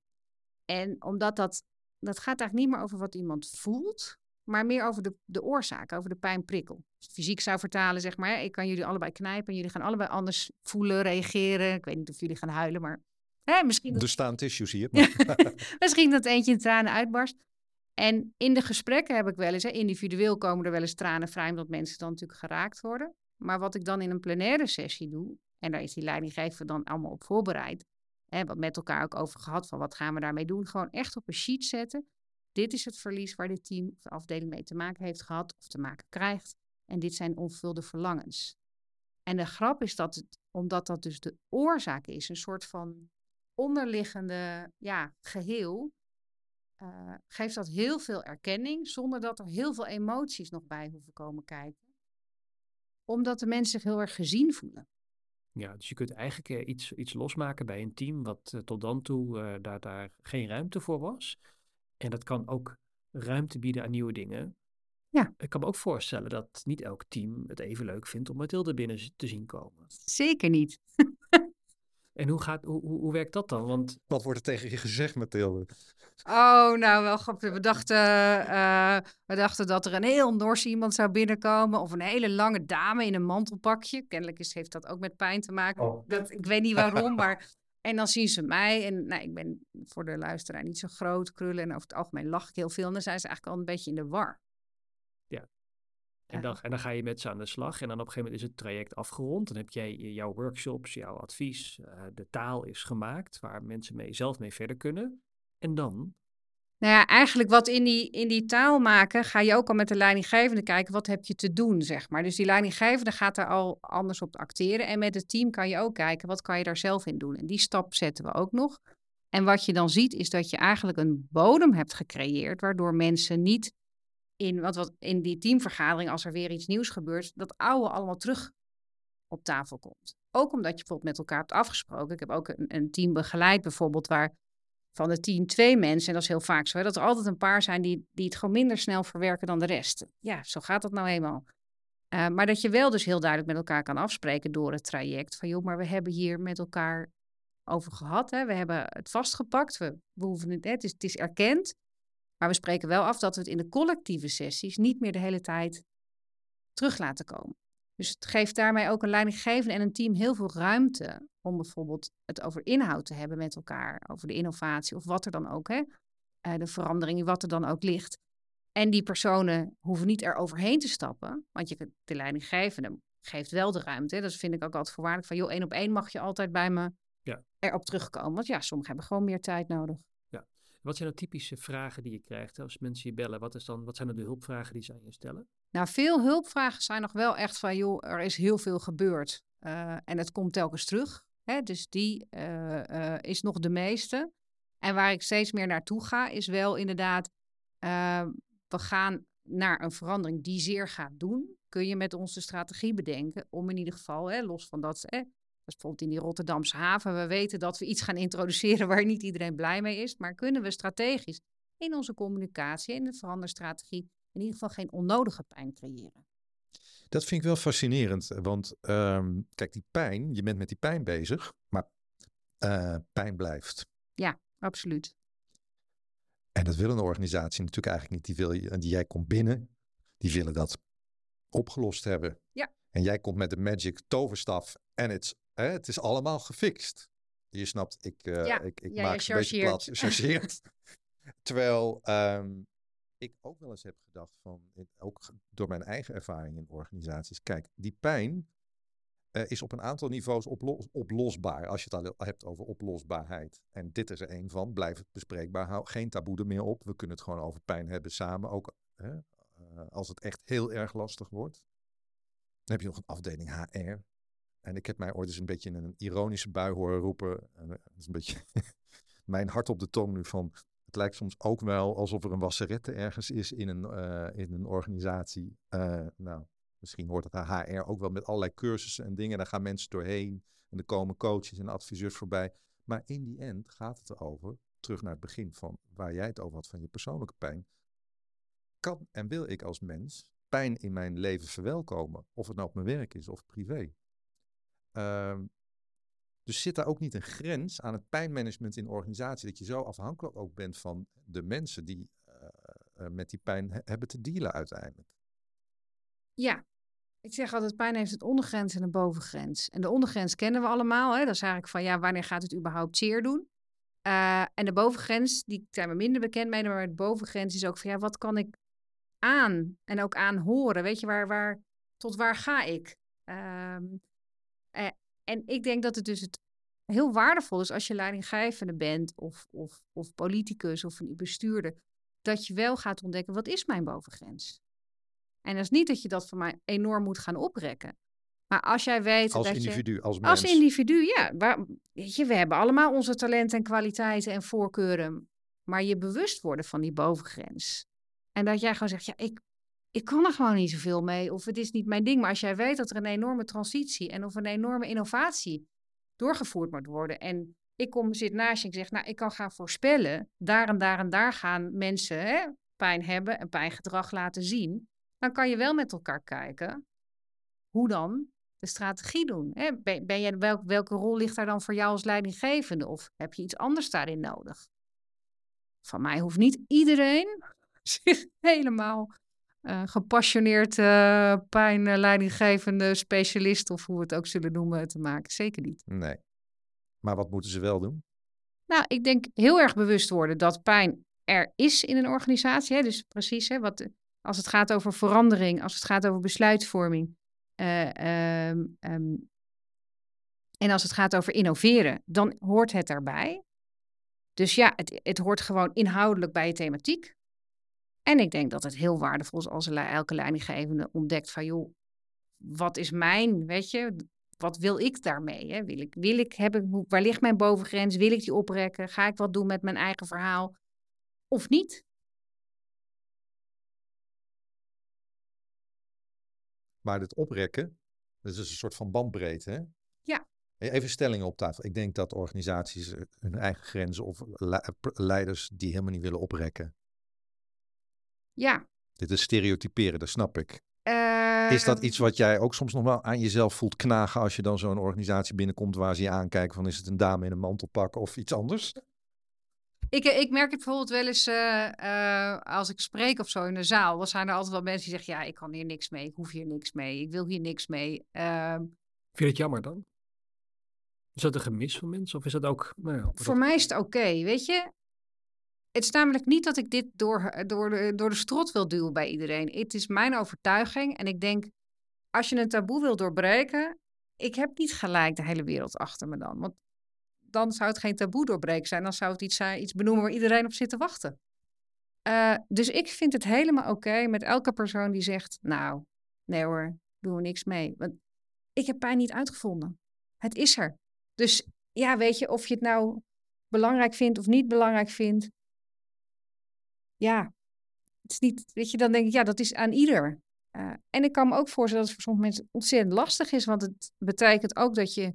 En omdat dat, dat gaat eigenlijk niet meer over wat iemand voelt, maar meer over de, de oorzaak, over de pijnprikkel. Als ik fysiek zou vertalen, zeg maar, ik kan jullie allebei knijpen en jullie gaan allebei anders voelen, reageren. Ik weet niet of jullie gaan huilen, maar hè, misschien, dat, Er staan tissues hier. misschien dat eentje in tranen uitbarst. En in de gesprekken heb ik wel eens, hè, individueel komen er wel eens tranen vrij, omdat mensen dan natuurlijk geraakt worden. Maar wat ik dan in een plenaire sessie doe, en daar is die leidinggever dan allemaal op voorbereid, hè, wat met elkaar ook over gehad van wat gaan we daarmee doen, gewoon echt op een sheet zetten. Dit is het verlies waar dit team of de afdeling mee te maken heeft gehad of te maken krijgt. En dit zijn onvervulde verlangens. En de grap is dat omdat dat dus de oorzaak is, een soort van onderliggende ja, geheel, uh, geeft dat heel veel erkenning, zonder dat er heel veel emoties nog bij hoeven komen kijken. Omdat de mensen zich heel erg gezien voelen. Ja, dus je kunt eigenlijk uh, iets, iets losmaken bij een team wat uh, tot dan toe daar, daar geen ruimte voor was. En dat kan ook ruimte bieden aan nieuwe dingen. Ja. Ik kan me ook voorstellen dat niet elk team het even leuk vindt om Mathilde binnen te zien komen. Zeker niet. En hoe, gaat, hoe, hoe, hoe werkt dat dan? Want... Wat wordt er tegen je gezegd, Mathilde? Oh, nou wel grappig. We dachten, uh, we dachten dat er een heel nors iemand zou binnenkomen. Of een hele lange dame in een mantelpakje. Kennelijk is, heeft dat ook met pijn te maken. Oh. Dat, ik weet niet waarom, maar... En dan zien ze mij. En nou, ik ben voor de luisteraar niet zo groot, krullen. En over het algemeen lach ik heel veel. En dan zijn ze eigenlijk al een beetje in de war. En dan, en dan ga je met ze aan de slag. En dan op een gegeven moment is het traject afgerond. Dan heb jij jouw workshops, jouw advies. Uh, de taal is gemaakt waar mensen mee, zelf mee verder kunnen. En dan? Nou ja, eigenlijk wat in die, in die taal maken, ga je ook al met de leidinggevende kijken, wat heb je te doen, zeg maar. Dus die leidinggevende gaat daar al anders op acteren. En met het team kan je ook kijken, wat kan je daar zelf in doen. En die stap zetten we ook nog. En wat je dan ziet, is dat je eigenlijk een bodem hebt gecreëerd, waardoor mensen niet in, want wat in die teamvergadering, als er weer iets nieuws gebeurt, dat oude allemaal terug op tafel komt. Ook omdat je bijvoorbeeld met elkaar hebt afgesproken. Ik heb ook een, een team begeleid, bijvoorbeeld, waar van de team twee mensen, en dat is heel vaak zo, hè, dat er altijd een paar zijn die, die het gewoon minder snel verwerken dan de rest. Ja, zo gaat dat nou eenmaal. Uh, maar dat je wel dus heel duidelijk met elkaar kan afspreken door het traject. Van joh, maar we hebben hier met elkaar over gehad. Hè? We hebben het vastgepakt. We, we hoeven het, het, is, het is erkend. Maar we spreken wel af dat we het in de collectieve sessies niet meer de hele tijd terug laten komen. Dus het geeft daarmee ook een leidinggevende en een team heel veel ruimte om bijvoorbeeld het over inhoud te hebben met elkaar, over de innovatie of wat er dan ook, hè, uh, de verandering, wat er dan ook ligt. En die personen hoeven niet er overheen te stappen, want je, de leidinggevende geeft wel de ruimte. Dat vind ik ook altijd voorwaardelijk van, joh, één op één mag je altijd bij me ja. erop terugkomen. Want ja, sommigen hebben gewoon meer tijd nodig. Wat zijn de typische vragen die je krijgt als mensen je bellen? Wat, is dan, wat zijn dan de hulpvragen die ze aan je stellen? Nou, veel hulpvragen zijn nog wel echt van, joh, er is heel veel gebeurd. Uh, en het komt telkens terug. Hè? Dus die uh, uh, is nog de meeste. En waar ik steeds meer naartoe ga, is wel inderdaad, we gaan naar een verandering die zeer gaat doen. Kun je met ons de strategie bedenken om in ieder geval, hè, los van dat, hè, bijvoorbeeld in die Rotterdamse haven. We weten dat we iets gaan introduceren waar niet iedereen blij mee is. Maar kunnen we strategisch in onze communicatie, in de veranderstrategie, in ieder geval geen onnodige pijn creëren? Dat vind ik wel fascinerend. Want um, kijk, die pijn, je bent met die pijn bezig, maar uh, pijn blijft. Ja, absoluut. En dat wil een organisatie natuurlijk eigenlijk niet. Die, wil je, die jij komt binnen, die willen dat opgelost hebben. Ja. En jij komt met de magic toverstaf en het Hè, het is allemaal gefixt. Je snapt, ik, uh, ja, ik, ik ja, maak een beetje plat, chargeert. Terwijl um, ik ook wel eens heb gedacht van, ook door mijn eigen ervaring in organisaties, kijk, die pijn uh, is op een aantal niveaus oplos oplosbaar. Als je het al hebt over oplosbaarheid. En dit is er een van. Blijf het bespreekbaar. Hou geen taboe er meer op. We kunnen het gewoon over pijn hebben samen. Ook uh, als het echt heel erg lastig wordt. Dan heb je nog een afdeling HR. En ik heb mij ooit eens een beetje in een ironische bui horen roepen. En dat is een beetje mijn hart op de tong nu van. Het lijkt soms ook wel alsof er een wasserette ergens is in een, uh, in een organisatie. Uh, nou, misschien hoort het HR ook wel met allerlei cursussen en dingen. Daar gaan mensen doorheen. En er komen coaches en adviseurs voorbij. Maar in die end gaat het erover, terug naar het begin van waar jij het over had van je persoonlijke pijn. Kan en wil ik als mens pijn in mijn leven verwelkomen? Of het nou op mijn werk is of privé. Uh, dus zit daar ook niet een grens aan het pijnmanagement in organisatie, dat je zo afhankelijk ook bent van de mensen die uh, met die pijn hebben te dealen uiteindelijk? Ja, ik zeg altijd, pijn heeft een ondergrens en een bovengrens. En de ondergrens kennen we allemaal. Hè? Dat is eigenlijk van, ja, wanneer gaat het überhaupt zeer doen? Uh, en de bovengrens, die zijn we minder bekend mee, maar de bovengrens is ook van, ja, wat kan ik aan en ook aanhoren? Weet je, waar, waar, tot waar ga ik? Uh, uh, en ik denk dat het dus het heel waardevol is als je leidinggevende bent of, of, of politicus of een bestuurder, dat je wel gaat ontdekken, wat is mijn bovengrens? En dat is niet dat je dat voor mij enorm moet gaan oprekken. Maar als jij weet als dat individu, je... Als mens. Als individu, ja. Waar, weet je, we hebben allemaal onze talenten en kwaliteiten en voorkeuren. Maar je bewust worden van die bovengrens. En dat jij gewoon zegt, ja, ik, ik kan er gewoon niet zoveel mee of het is niet mijn ding. Maar als jij weet dat er een enorme transitie en of een enorme innovatie doorgevoerd moet worden en ik kom, zit naast je en ik zeg, nou, ik kan gaan voorspellen, daar en daar en daar gaan mensen hè, pijn hebben en pijngedrag laten zien. Dan kan je wel met elkaar kijken hoe dan de strategie doen. Hè? Ben, welk, welke rol ligt daar dan voor jou als leidinggevende? Of heb je iets anders daarin nodig? Van mij hoeft niet iedereen zich helemaal uh, gepassioneerd uh, pijnleidinggevende specialist, of hoe we het ook zullen noemen, te maken. Zeker niet. Nee. Maar wat moeten ze wel doen? Nou, ik denk heel erg bewust worden dat pijn er is in een organisatie. Hè? Dus precies, hè, wat, als het gaat over verandering, als het gaat over besluitvorming. Uh, um, um, en als het gaat over innoveren, dan hoort het daarbij. Dus ja, het, het hoort gewoon inhoudelijk bij je thematiek. En ik denk dat het heel waardevol is als elke leidinggevende ontdekt van, joh, wat is mijn, weet je, wat wil ik daarmee? Hè? Wil ik, wil ik hebben, waar ligt mijn bovengrens? Wil ik die oprekken? Ga ik wat doen met mijn eigen verhaal? Of niet? Maar het oprekken, dat is dus een soort van bandbreedte, hè? Ja. Even stellingen op tafel. Ik denk dat organisaties eh, hun eigen grenzen of leiders die helemaal niet willen oprekken. Ja. Dit is stereotyperen, dat snap ik. is dat Ehm, iets wat jij ook soms nog wel aan jezelf voelt knagen als je dan zo'n organisatie binnenkomt waar ze je aankijken van is het een dame in een mantelpak of iets anders? Ik, ik merk het bijvoorbeeld wel eens eh, eh, als ik spreek of zo in de zaal. Dan zijn er altijd wel mensen die zeggen: Ja, ik kan hier niks mee. Ik hoef hier niks mee. Ik wil hier niks mee. Ehm, Vind je het jammer dan? Is dat een gemis van mensen? Of is dat ook... Nou ja, voor dat- mij is het oké. Weet je, het is namelijk niet dat ik dit door, door, de, door de strot wil duwen bij iedereen. Het is mijn overtuiging. En ik denk, als je een taboe wil doorbreken. Ik heb niet gelijk de hele wereld achter me dan. Want dan zou het geen taboe doorbreken zijn. Dan zou het iets, iets benoemen waar iedereen op zit te wachten. Eh, dus ik vind het helemaal oké met elke persoon die zegt: Nou, nee hoor, doen we niks mee. Want ik heb pijn niet uitgevonden. Het is er. Dus ja, weet je, of je het nou belangrijk vindt of niet belangrijk vindt. Ja, het is niet, weet je, dan denk ik, ja, dat is aan ieder. Eh, en ik kan me ook voorstellen dat het voor sommige mensen ontzettend lastig is, want het betekent ook dat je,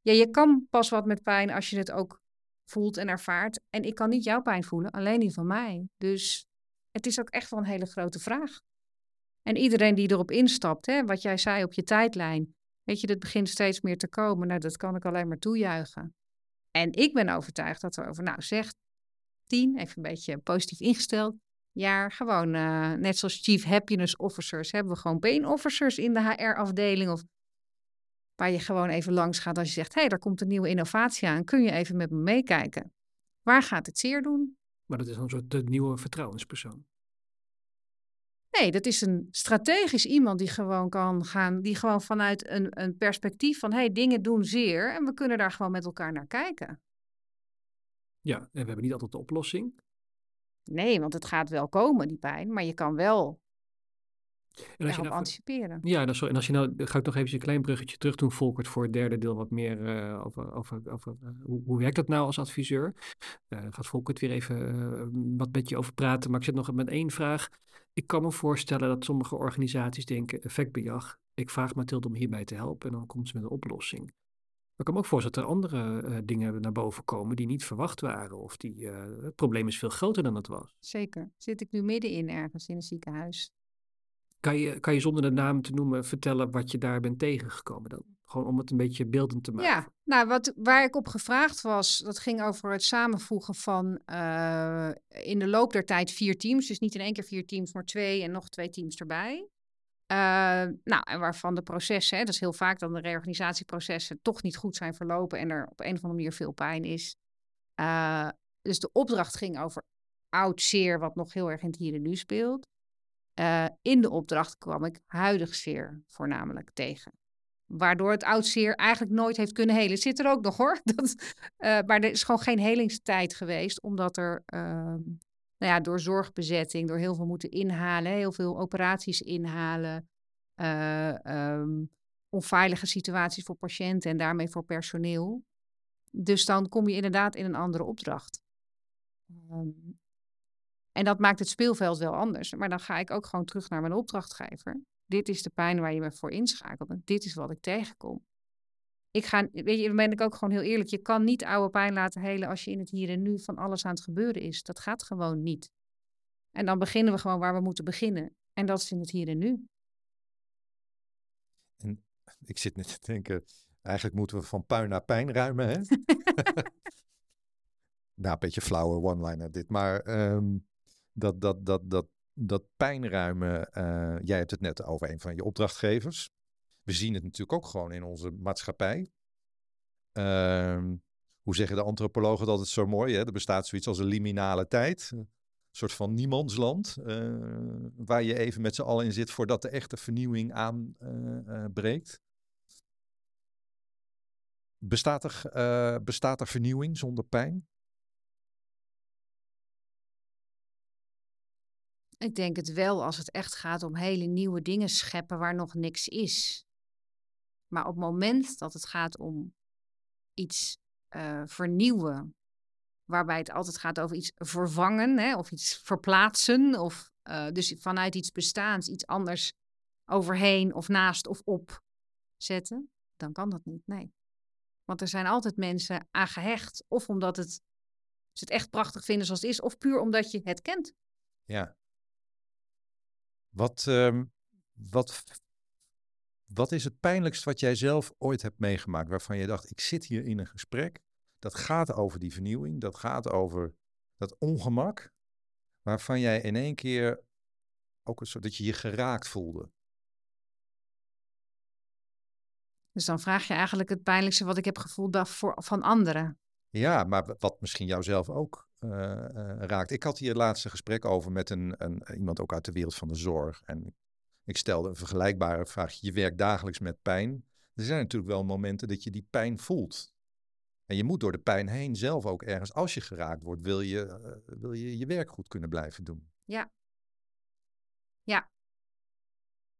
ja, je kan pas wat met pijn als je het ook voelt en ervaart. En ik kan niet jouw pijn voelen, alleen die van mij. Dus het is ook echt wel een hele grote vraag. En iedereen die erop instapt, hè, wat jij zei op je tijdlijn, weet je, dat begint steeds meer te komen. Nou, dat kan ik alleen maar toejuichen. En ik ben overtuigd dat we over, nou zeg, tien, even een beetje positief ingesteld, jaar gewoon, eh, net zoals Chief Happiness Officers, hebben we gewoon pain officers in de HR-afdeling of waar je gewoon even langs gaat als je zegt, hé, hey, daar komt een nieuwe innovatie aan, kun je even met me meekijken? Waar gaat het zeer doen? Maar dat is dan een soort de nieuwe vertrouwenspersoon. Nee, dat is een strategisch iemand die gewoon kan gaan, die gewoon vanuit een, een perspectief van, hé, hey, dingen doen zeer en we kunnen daar gewoon met elkaar naar kijken. Ja, en we hebben niet altijd de oplossing. Nee, want het gaat wel komen, die pijn, maar je kan wel En als je nou, anticiperen. ja, dan en als je nou, dan ga ik nog even een klein bruggetje terug doen, Volkert, voor het derde deel wat meer eh, over, over, over eh, hoe, hoe werkt dat nou als adviseur? Eh gaat Volkert weer even wat met je over praten, maar ik zit nog met één vraag. Ik kan me voorstellen dat sommige organisaties denken, effectbejag, ik vraag Mathilde om hierbij te helpen en dan komt ze met een oplossing. Maar ik kan me ook voorstellen dat er andere eh, dingen naar boven komen die niet verwacht waren. Of die, eh, het probleem is veel groter dan het was. Zeker. Zit ik nu middenin ergens in een ziekenhuis? Kan je, kan je zonder de naam te noemen vertellen wat je daar bent tegengekomen dan? Gewoon om het een beetje beeldend te maken. Ja, nou, wat, waar ik op gevraagd was, dat ging over het samenvoegen van eh, in de loop der tijd vier teams. Dus niet in één keer vier teams, maar twee en nog twee teams erbij. Eh, nou, en waarvan de processen, hè, dat is heel vaak dan de reorganisatieprocessen, toch niet goed zijn verlopen en er op een of andere manier veel pijn is. Eh, dus de opdracht ging over oud zeer, wat nog heel erg in het hier en nu speelt. Eh, in de opdracht kwam ik huidig zeer voornamelijk tegen. Waardoor het oud zeer eigenlijk nooit heeft kunnen helen. Zit er ook nog hoor. Eh, maar er is gewoon geen helingstijd geweest, omdat er ehm, nou ja, door zorgbezetting, door heel veel moeten inhalen, heel veel operaties inhalen, eh, ehm, onveilige situaties voor patiënten en daarmee voor personeel. Dus dan kom je inderdaad in een andere opdracht. Ehm, en dat maakt het speelveld wel anders. Maar dan ga ik ook gewoon terug naar mijn opdrachtgever. Dit is de pijn waar je me voor inschakelt. Dit is wat ik tegenkom. Ik ga, weet je, ben ik ook gewoon heel eerlijk. Je kan niet oude pijn laten helen als je in het hier en nu van alles aan het gebeuren is. Dat gaat gewoon niet. En dan beginnen we gewoon waar we moeten beginnen. En dat is in het hier en nu. Ik zit net te denken, eigenlijk moeten we van puin naar pijn ruimen, hè? nou, een beetje flauwe one-liner dit, maar ehm, dat, dat, dat, dat, dat pijnruimen, eh, jij hebt het net over een van je opdrachtgevers. We zien het natuurlijk ook gewoon in onze maatschappij. Ehm, hoe zeggen de antropologen dat het zo mooi? Hè? Er bestaat zoiets als een liminale tijd. Een soort van niemandsland. eh waar je even met z'n allen in zit voordat de echte vernieuwing aanbreekt. bestaat, er, eh, bestaat er vernieuwing zonder pijn? Ik denk het wel als het echt gaat om hele nieuwe dingen scheppen waar nog niks is. Maar op het moment dat het gaat om iets uh, vernieuwen, waarbij het altijd gaat over iets vervangen hè, of iets verplaatsen, of uh, dus vanuit iets bestaans iets anders overheen of naast of op zetten, dan kan dat niet. Nee. Want er zijn altijd mensen aan gehecht, of omdat het, ze het echt prachtig vinden zoals het is, of puur omdat je het kent. Ja. Wat, um, wat, wat is het pijnlijkst wat jij zelf ooit hebt meegemaakt, waarvan je dacht, ik zit hier in een gesprek, dat gaat over die vernieuwing, dat gaat over dat ongemak, waarvan jij in één keer ook een soort dat je je geraakt voelde. Dus dan vraag je eigenlijk het pijnlijkste wat ik heb gevoeld van anderen. Ja, maar wat misschien jouzelf ook uh, uh, raakt. Ik had hier het laatste gesprek over met een, een, iemand ook uit de wereld van de zorg. En ik stelde een vergelijkbare vraag. Je werkt dagelijks met pijn. Er zijn natuurlijk wel momenten dat je die pijn voelt. En je moet door de pijn heen zelf ook ergens, als je geraakt wordt, wil je uh, wil je, je werk goed kunnen blijven doen. Ja. Ja.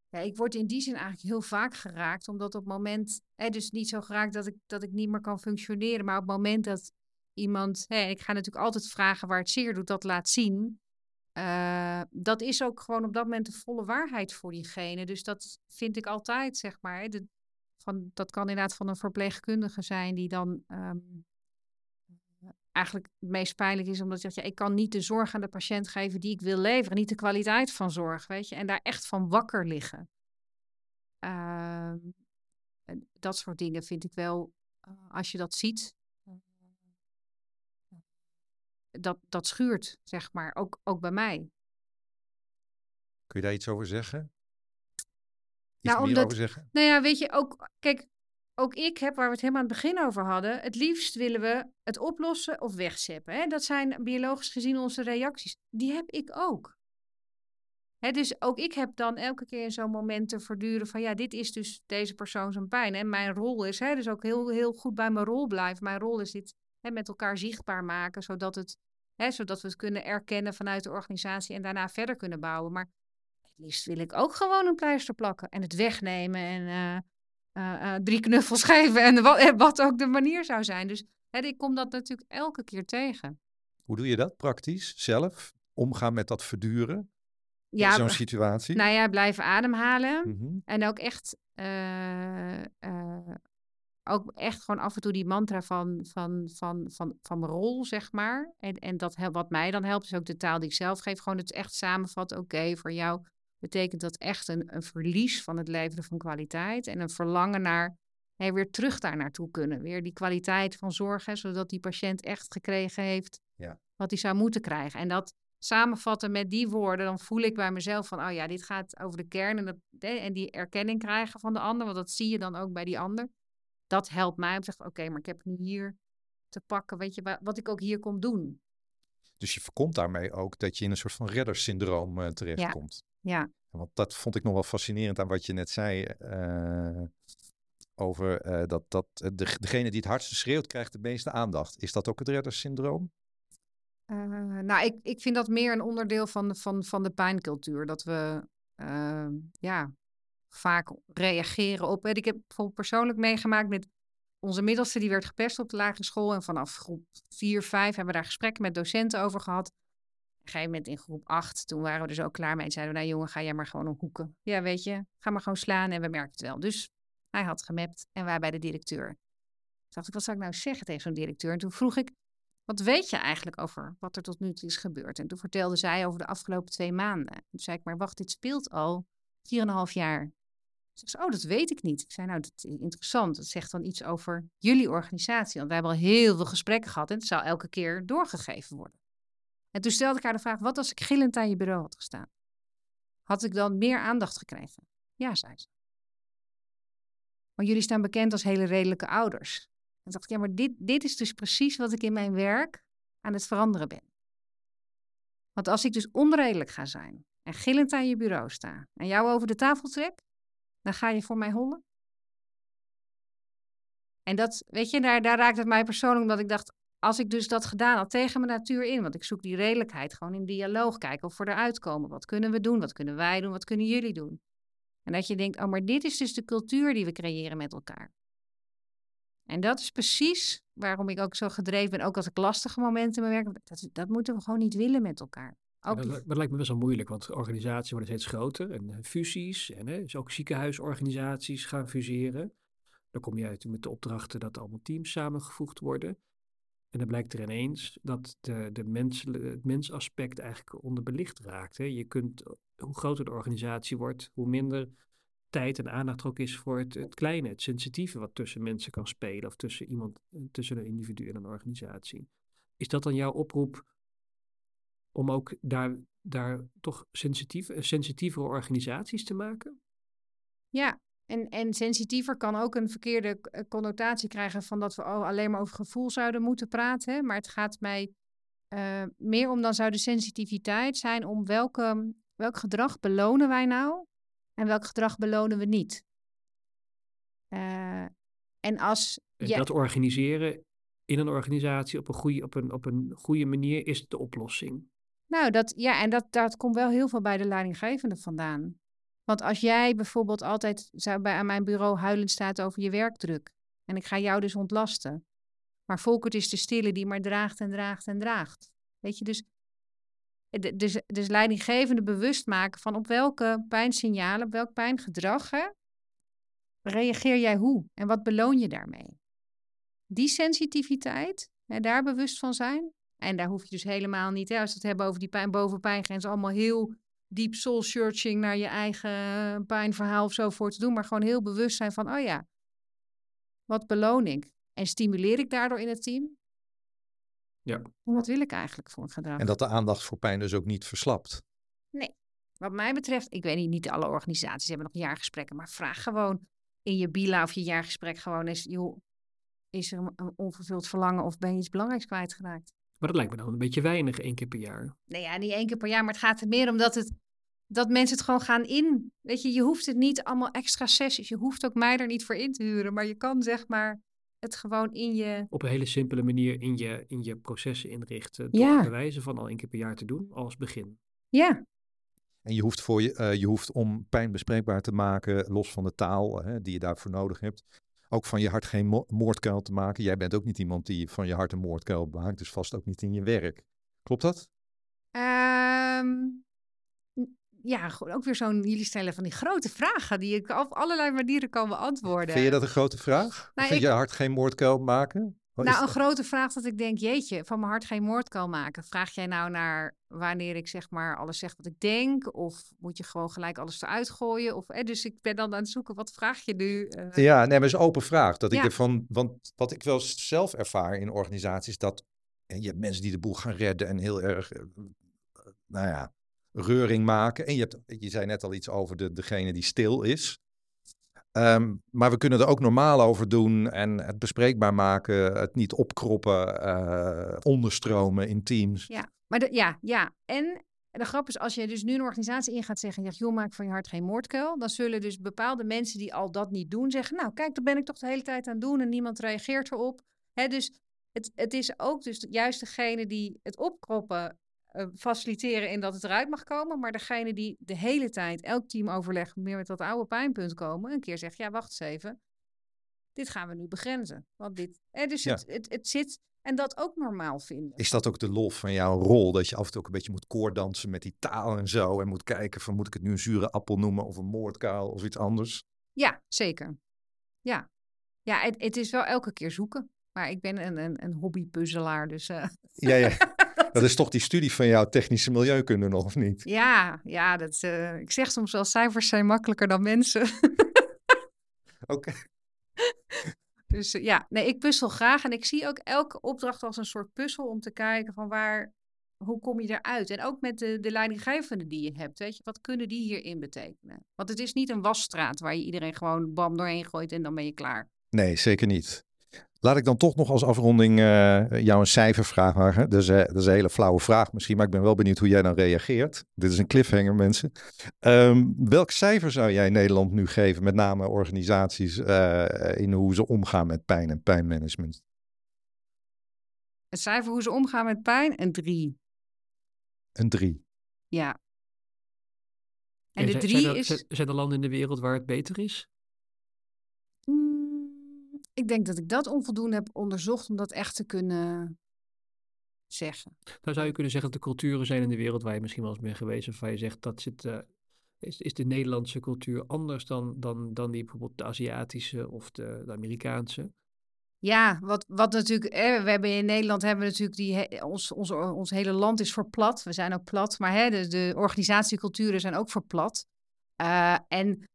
Ja, ik word in die zin eigenlijk heel vaak geraakt, omdat op het moment, hè, dus niet zo geraakt dat ik, dat ik niet meer kan functioneren, maar op het moment dat iemand, hè, ik ga natuurlijk altijd vragen waar het zeer doet, dat laat zien. Uh, dat is ook gewoon op dat moment de volle waarheid voor diegene. Dus dat vind ik altijd, zeg maar. De, van, dat kan inderdaad van een verpleegkundige zijn die dan um, eigenlijk het meest pijnlijk is, omdat je zegt, ja, ik kan niet de zorg aan de patiënt geven die ik wil leveren, niet de kwaliteit van zorg, weet je, en daar echt van wakker liggen. Uh, dat soort dingen vind ik wel, uh, als je dat ziet, dat, dat schuurt, zeg maar, ook, ook bij mij. Kun je daar iets over zeggen? Iets nou, omdat, over zeggen? Nou ja, weet je, ook, kijk, ook ik heb, waar we het helemaal aan het begin over hadden, het liefst willen we het oplossen of wegzeppen. Hè? Dat zijn biologisch gezien onze reacties. Die heb ik ook. Hè, dus ook ik heb dan elke keer zo'n moment te verduren van ja, dit is dus deze persoon zijn pijn. En mijn rol is, hè, dus ook heel, heel goed bij mijn rol blijven. Mijn rol is dit hè, met elkaar zichtbaar maken, zodat, het, hè, zodat we het kunnen erkennen vanuit de organisatie en daarna verder kunnen bouwen. Maar het liefst wil ik ook gewoon een pleister plakken en het wegnemen en uh, uh, uh, drie knuffels geven en wat, wat, ook de manier zou zijn. Dus hè, ik kom dat natuurlijk elke keer tegen. Hoe doe je dat praktisch zelf? Omgaan met dat verduren? Ja, zo'n situatie? Nou ja, blijven ademhalen. Mm -hmm. En ook echt ook echt gewoon af en toe die mantra van, van, van, van, van mijn rol, zeg maar. En, en dat wat mij dan helpt, is ook de taal die ik zelf geef. Gewoon het echt samenvatten. Oké, voor jou betekent dat echt een, een verlies van het leveren van kwaliteit. En een verlangen naar hey, weer terug daar naartoe kunnen. Weer die kwaliteit van zorgen, zodat die patiënt echt gekregen heeft ja. wat hij zou moeten krijgen. En dat samenvatten met die woorden, dan voel ik bij mezelf van, oh ja, dit gaat over de kern en, dat, en die erkenning krijgen van de ander, want dat zie je dan ook bij die ander dat helpt mij om te zeggen, oké, maar ik heb nu hier te pakken, weet je, wat ik ook hier kom doen. Dus je voorkomt daarmee ook dat je in een soort van reddersyndroom uh, terechtkomt. Ja. ja. Want dat vond ik nog wel fascinerend aan wat je net zei. Uh, over uh, dat, dat de, degene die het hardste schreeuwt, krijgt de meeste aandacht. Is dat ook het reddersyndroom? nou, ik, ik vind dat meer een onderdeel van, van, van de pijncultuur. Dat we ja, vaak reageren op. Ik heb bijvoorbeeld persoonlijk meegemaakt met onze middelste, die werd gepest op de lagere school. En vanaf groep 4, 5 hebben we daar gesprekken met docenten over gehad. Op een gegeven moment in groep 8, toen waren we er zo klaar mee. En zeiden we, nou jongen, ga jij maar gewoon op hoeken. Ja, weet je, ga maar gewoon slaan en we merken het wel. Dus hij had gemapt en wij bij de directeur. Toen dacht ik, wat zou ik nou zeggen tegen zo'n directeur? En toen vroeg ik, wat weet je eigenlijk over wat er tot nu toe is gebeurd? En toen vertelde zij over de afgelopen twee maanden. Toen zei ik, maar wacht, dit speelt al 4,5 jaar. Oh, dat weet ik niet. Ik zei, nou, dat is interessant. Dat zegt dan iets over jullie organisatie. Want wij hebben al heel veel gesprekken gehad en het zou elke keer doorgegeven worden. En toen stelde ik haar de vraag, wat als ik gillend aan je bureau had gestaan? Had ik dan meer aandacht gekregen? Ja, zei ze. Want jullie staan bekend als hele redelijke ouders. En dacht ik, ja, maar dit, dit is dus precies wat ik in mijn werk aan het veranderen ben. Want als ik dus onredelijk ga zijn en gillend aan je bureau sta en jou over de tafel trek, dan ga je voor mij hollen. En dat, weet je, daar, daar raakt het mij persoonlijk, omdat ik dacht, als ik dus dat gedaan had tegen mijn natuur in, want ik zoek die redelijkheid gewoon in dialoog, kijken of we eruit komen. Wat kunnen we doen? Wat kunnen wij doen? Wat kunnen jullie doen? En dat je denkt, oh, maar dit is dus de cultuur die we creëren met elkaar. En dat is precies waarom ik ook zo gedreven ben, ook als ik lastige momenten in werk, dat, dat moeten we gewoon niet willen met elkaar. Ook dat, dat, lijkt me best wel moeilijk, want organisaties worden steeds groter en eh, fusies en hè, dus ook ziekenhuisorganisaties gaan fuseren. Dan kom je uit met de opdrachten dat allemaal teams samengevoegd worden. En dan blijkt er ineens dat de, de mens, het mensaspect eigenlijk onderbelicht raakt. Hè. Je kunt, hoe groter de organisatie wordt, hoe minder tijd en aandacht er ook is voor het, het, kleine, het sensitieve wat tussen mensen kan spelen of tussen iemand, tussen een individu en een organisatie. Is dat dan jouw oproep om ook daar, daar toch sensitief, sensitievere organisaties te maken? Ja, en, en sensitiever kan ook een verkeerde eh, connotatie krijgen van dat we alleen maar over gevoel zouden moeten praten. Maar het gaat mij uh, meer om dan zou de sensitiviteit zijn om welke, welk gedrag belonen wij nou en welk gedrag belonen we niet. Uh, en als. En dat organiseren in een organisatie op een, goede, op, een, op een goede manier is de oplossing. Nou, dat, ja, en dat, dat komt wel heel veel bij de leidinggevende vandaan. Want als jij bijvoorbeeld altijd zou bij, aan mijn bureau huilend staat over je werkdruk. En ik ga jou dus ontlasten. Maar Volkert is de stille die maar draagt en draagt en draagt. Weet je, dus, dus, dus leidinggevende bewust maken van op welke pijnsignalen, op welk pijngedrag hè, reageer jij hoe en wat beloon je daarmee. Die sensitiviteit, hè, daar bewust van zijn. En daar hoef je dus helemaal niet, hè, als we het hebben over die pijn, bovenpijngrens, allemaal heel deep soul searching naar je eigen pijnverhaal of zo voor te doen, maar gewoon heel bewust zijn van, oh ja, wat beloon ik? En stimuleer ik daardoor in het team? Ja. Wat wil ik eigenlijk voor een gedrag? En dat de aandacht voor pijn dus ook niet verslapt. Nee. Wat mij betreft, ik weet niet, niet alle organisaties hebben nog jaargesprekken, maar vraag gewoon in je bila of je jaargesprek gewoon eens, joh, is er een onvervuld verlangen of ben je iets belangrijks kwijtgeraakt? Maar dat lijkt me dan een beetje weinig één keer per jaar. Nee, ja, niet één keer per jaar, maar het gaat er meer om dat, het, dat mensen het gewoon gaan in. Weet je, je hoeft het niet allemaal extra sessies. Je hoeft ook mij er niet voor in te huren, maar je kan zeg maar het gewoon in je... Op een hele simpele manier in je, in je processen inrichten. Door ja. bewijzen van al één keer per jaar te doen als begin. Ja. En je hoeft, voor je, uh, je hoeft om pijn bespreekbaar te maken, los van de taal hè, die je daarvoor nodig hebt, ook van je hart geen moordkuil te maken. Jij bent ook niet iemand die van je hart een moordkuil maakt, dus vast ook niet in je werk. Klopt dat? Um, ja, ook weer zo'n, jullie stellen van die grote vragen die ik op allerlei manieren kan beantwoorden. Vind je dat een grote vraag? Nou, Vind je hart geen moordkuil maken? Nou, een grote vraag dat ik denk, jeetje, van mijn hart geen moord kan maken. Vraag jij nou naar wanneer ik zeg maar alles zeg wat ik denk? Of moet je gewoon gelijk alles eruit gooien? Of, eh, dus ik ben dan aan het zoeken, wat vraag je nu? Uh, ja, nee, maar is een open vraag. Dat ik ervan, want wat ik wel zelf ervaar in organisaties, dat en je hebt mensen die de boel gaan redden en heel erg, uh, nou ja, reuring maken. En je, hebt, je zei net al iets over de, degene die stil is. Ehm, maar we kunnen er ook normaal over doen en het bespreekbaar maken, het niet opkroppen, uh, onderstromen in teams. Ja, maar ja, ja. En de grap is, als je dus nu een organisatie in gaat zeggen, joh, maak van je hart geen moordkuil, dan zullen dus bepaalde mensen die al dat niet doen zeggen, nou kijk, dat ben ik toch de hele tijd aan het doen en niemand reageert erop. Dus het, het is ook dus juist degene die het opkroppen faciliteren in dat het eruit mag komen. Maar degene die de hele tijd, elk teamoverleg, meer met dat oude pijnpunt komen, een keer zegt, ja, wacht eens even. Dit gaan we nu begrenzen. Want dit, eh, dus het, het, het zit, en dat ook normaal vinden. Is dat ook de lof van jouw rol? Dat je af en toe ook een beetje moet koordansen met die taal en zo. En moet kijken van moet ik het nu een zure appel noemen of een moordkuil of iets anders? Ja, zeker. Ja, ja het, het is wel elke keer zoeken. Maar ik ben een, een, een hobbypuzzelaar, dus... Uh... Ja, ja. Dat is toch die studie van jouw technische milieukunde nog, of niet? Ja, ja dat, uh, ik zeg soms wel, cijfers zijn makkelijker dan mensen. Oké. Dus uh, ja, nee, ik puzzel graag en ik zie ook elke opdracht als een soort puzzel om te kijken van waar, hoe kom je eruit? En ook met de, de leidinggevende die je hebt, weet je, wat kunnen die hierin betekenen? Want het is niet een wasstraat waar je iedereen gewoon bam doorheen gooit en dan ben je klaar. Nee, zeker niet. Laat ik dan toch nog als afronding uh, jou een cijfer vragen. Dat is, uh, dat is een hele flauwe vraag misschien, maar ik ben wel benieuwd hoe jij dan reageert. Dit is een cliffhanger, mensen. Um, welk cijfer zou jij Nederland nu geven, met name organisaties, uh, in hoe ze omgaan met pijn en pijnmanagement? Het cijfer hoe ze omgaan met pijn? Een drie. Een drie? Ja. En, de drie zijn er, is... zijn- zijn er landen in de wereld waar het beter is? Ik denk dat ik dat onvoldoende heb onderzocht om dat echt te kunnen zeggen. Nou zou je kunnen zeggen dat er culturen zijn in de wereld waar je misschien wel eens bent geweest. Of waar je zegt dat zit, eh, is, is de Nederlandse cultuur anders dan, dan, dan die bijvoorbeeld de Aziatische of de, de Amerikaanse. Ja, wat, wat natuurlijk, hè, we hebben in Nederland hebben we natuurlijk die, he- ons, ons, ons hele land is verplat. We zijn ook plat, maar hè, de, de organisatieculturen zijn ook verplat. Eh, en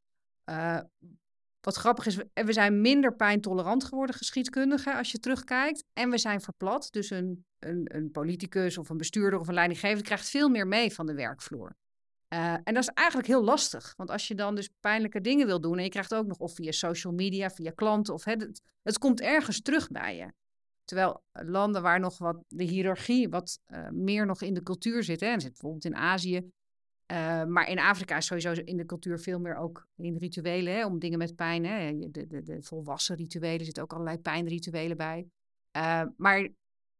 eh, wat grappig is, we, we zijn minder pijntolerant geworden, geschiedkundigen, als je terugkijkt. En we zijn verplat, dus een, een, een politicus of een bestuurder of een leidinggevende krijgt veel meer mee van de werkvloer. Eh, en dat is eigenlijk heel lastig, want als je dan dus pijnlijke dingen wil doen en je krijgt ook nog of via social media, via klanten, of het, het komt ergens terug bij je. Terwijl landen waar nog wat de hiërarchie wat eh, meer nog in de cultuur zit, hè, en zit bijvoorbeeld in Azië, eh, maar in Afrika is sowieso in de cultuur veel meer ook in rituelen, hè, om dingen met pijn. Hè, de, de, de volwassen rituelen, er zitten ook allerlei pijnrituelen bij. Eh, maar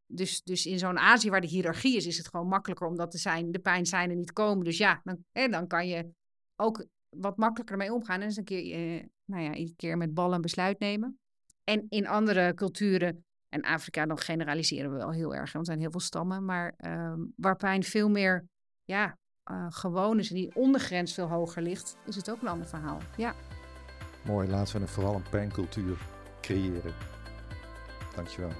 dus, dus in zo'n Azië waar de hiërarchie is, is het gewoon makkelijker om dat te zijn. De pijn zijn er niet komen. Dus ja, dan, hè, dan kan je ook wat makkelijker ermee omgaan. En eens een keer, eh, nou ja, iedere keer met ballen een besluit nemen. En in andere culturen, en Afrika, dan generaliseren we wel heel erg, want er zijn heel veel stammen, maar ehm, waar pijn veel meer ja, eh, gewoon is die ondergrens veel hoger ligt, is het ook een ander verhaal. Ja. Mooi, laten we vooral een pijncultuur creëren. Dankjewel.